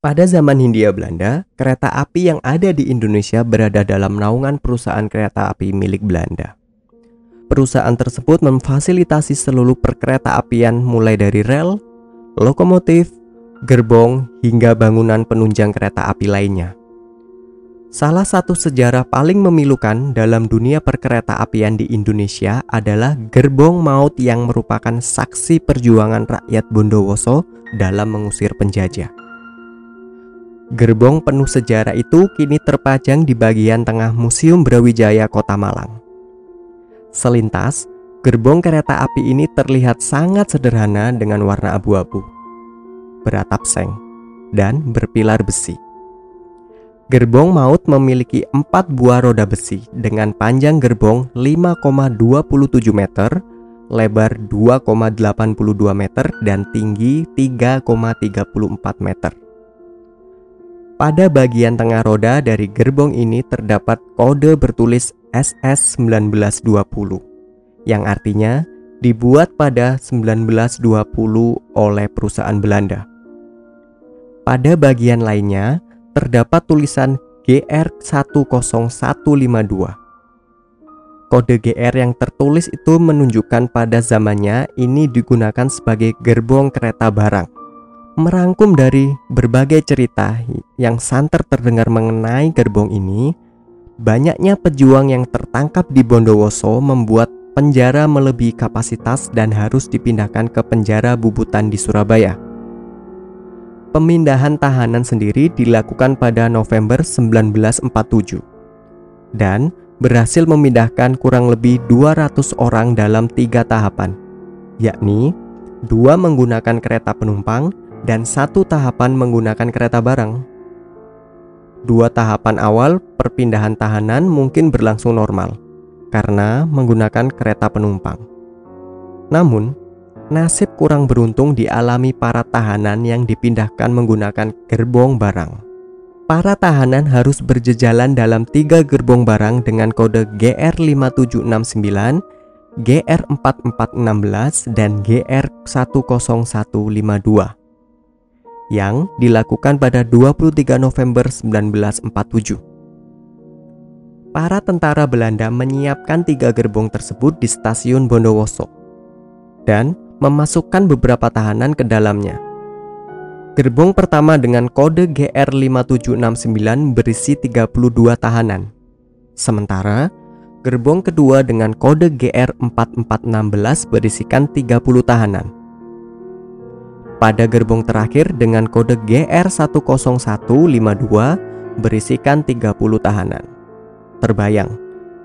Pada zaman Hindia Belanda, kereta api yang ada di Indonesia berada dalam naungan perusahaan kereta api milik Belanda. Perusahaan tersebut memfasilitasi seluruh perkereta apian mulai dari rel, lokomotif, gerbong, hingga bangunan penunjang kereta api lainnya. Salah satu sejarah paling memilukan dalam dunia perkereta apian di Indonesia adalah gerbong maut yang merupakan saksi perjuangan rakyat Bondowoso dalam mengusir penjajah. Gerbong penuh sejarah itu kini terpajang di bagian tengah Museum Brawijaya Kota Malang. Selintas, gerbong kereta api ini terlihat sangat sederhana dengan warna abu-abu, beratap seng, dan berpilar besi. Gerbong maut memiliki empat buah roda besi dengan panjang gerbong 5,27 meter, lebar 2,82 meter, dan tinggi 3,34 meter. Pada bagian tengah roda dari gerbong ini terdapat kode bertulis SS1920 yang artinya dibuat pada 1920 oleh perusahaan Belanda. Pada bagian lainnya, terdapat tulisan GR10152. Kode GR yang tertulis itu menunjukkan pada zamannya ini digunakan sebagai gerbong kereta barang. Merangkum dari berbagai cerita yang santer terdengar mengenai gerbong ini, banyaknya pejuang yang tertangkap di Bondowoso membuat penjara melebihi kapasitas dan harus dipindahkan ke penjara Bubutan di Surabaya. Pemindahan tahanan sendiri dilakukan pada November 1947 dan berhasil memindahkan kurang lebih 200 orang dalam tiga tahapan, yakni dua menggunakan kereta penumpang dan satu tahapan menggunakan kereta barang. Dua tahapan awal perpindahan tahanan mungkin berlangsung normal karena menggunakan kereta penumpang. Namun, nasib kurang beruntung dialami para tahanan yang dipindahkan menggunakan gerbong barang. Para tahanan harus berjejalan dalam tiga gerbong barang dengan kode GR5769, GR4416, dan GR10152 yang dilakukan pada 23 November 1947. Para tentara Belanda menyiapkan tiga gerbong tersebut di stasiun Bondowoso dan memasukkan beberapa tahanan ke dalamnya. Gerbong pertama dengan kode GR5769 berisi 32 tahanan. Sementara gerbong kedua dengan kode GR4416 berisikan 30 tahanan. Pada gerbong terakhir dengan kode GR10152 berisikan 30 tahanan. Terbayang,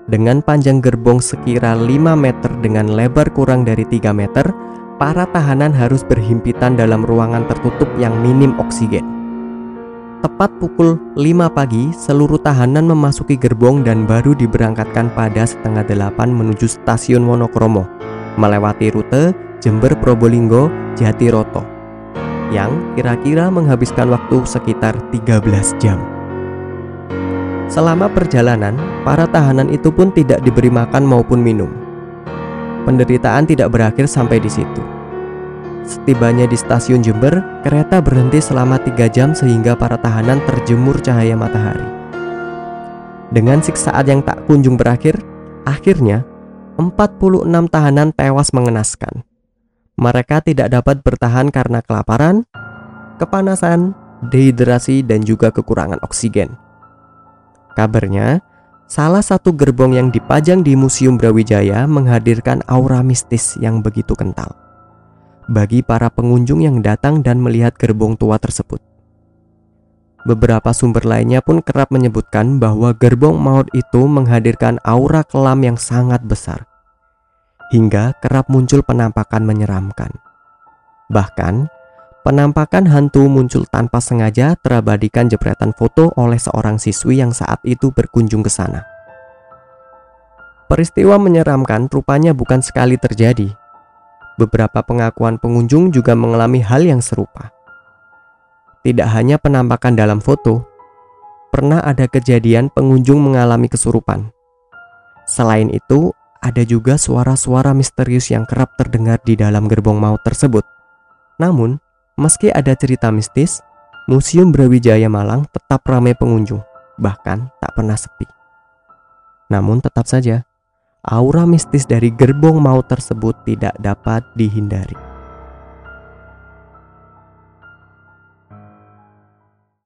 dengan panjang gerbong sekira 5 meter dengan lebar kurang dari 3 meter, para tahanan harus berhimpitan dalam ruangan tertutup yang minim oksigen. Tepat pukul 5 pagi, seluruh tahanan memasuki gerbong dan baru diberangkatkan pada setengah delapan menuju stasiun Wonokromo, melewati rute Jember Probolinggo Jatiroto, yang kira-kira menghabiskan waktu sekitar 13 jam. Selama perjalanan, para tahanan itu pun tidak diberi makan maupun minum Penderitaan tidak berakhir sampai di situ. Setibanya di stasiun Jember, kereta berhenti selama tiga jam sehingga para tahanan terjemur cahaya matahari. Dengan siksaan yang tak kunjung berakhir, akhirnya 46 tahanan tewas mengenaskan. Mereka tidak dapat bertahan karena kelaparan, kepanasan, dehidrasi, dan juga kekurangan oksigen. Kabarnya, Salah satu gerbong yang dipajang di Museum Brawijaya menghadirkan aura mistis yang begitu kental bagi para pengunjung yang datang dan melihat gerbong tua tersebut. Beberapa sumber lainnya pun kerap menyebutkan bahwa gerbong maut itu menghadirkan aura kelam yang sangat besar, hingga kerap muncul penampakan menyeramkan. Bahkan, penampakan hantu muncul tanpa sengaja terabadikan jepretan foto oleh seorang siswi yang saat itu berkunjung ke sana. Peristiwa menyeramkan rupanya bukan sekali terjadi. Beberapa pengakuan pengunjung juga mengalami hal yang serupa. Tidak hanya penampakan dalam foto, pernah ada kejadian pengunjung mengalami kesurupan. Selain itu, ada juga suara-suara misterius yang kerap terdengar di dalam gerbong maut tersebut. Namun, Meski ada cerita mistis, Museum Brawijaya Malang tetap ramai pengunjung, bahkan tak pernah sepi. Namun tetap saja, aura mistis dari gerbong maut tersebut tidak dapat dihindari.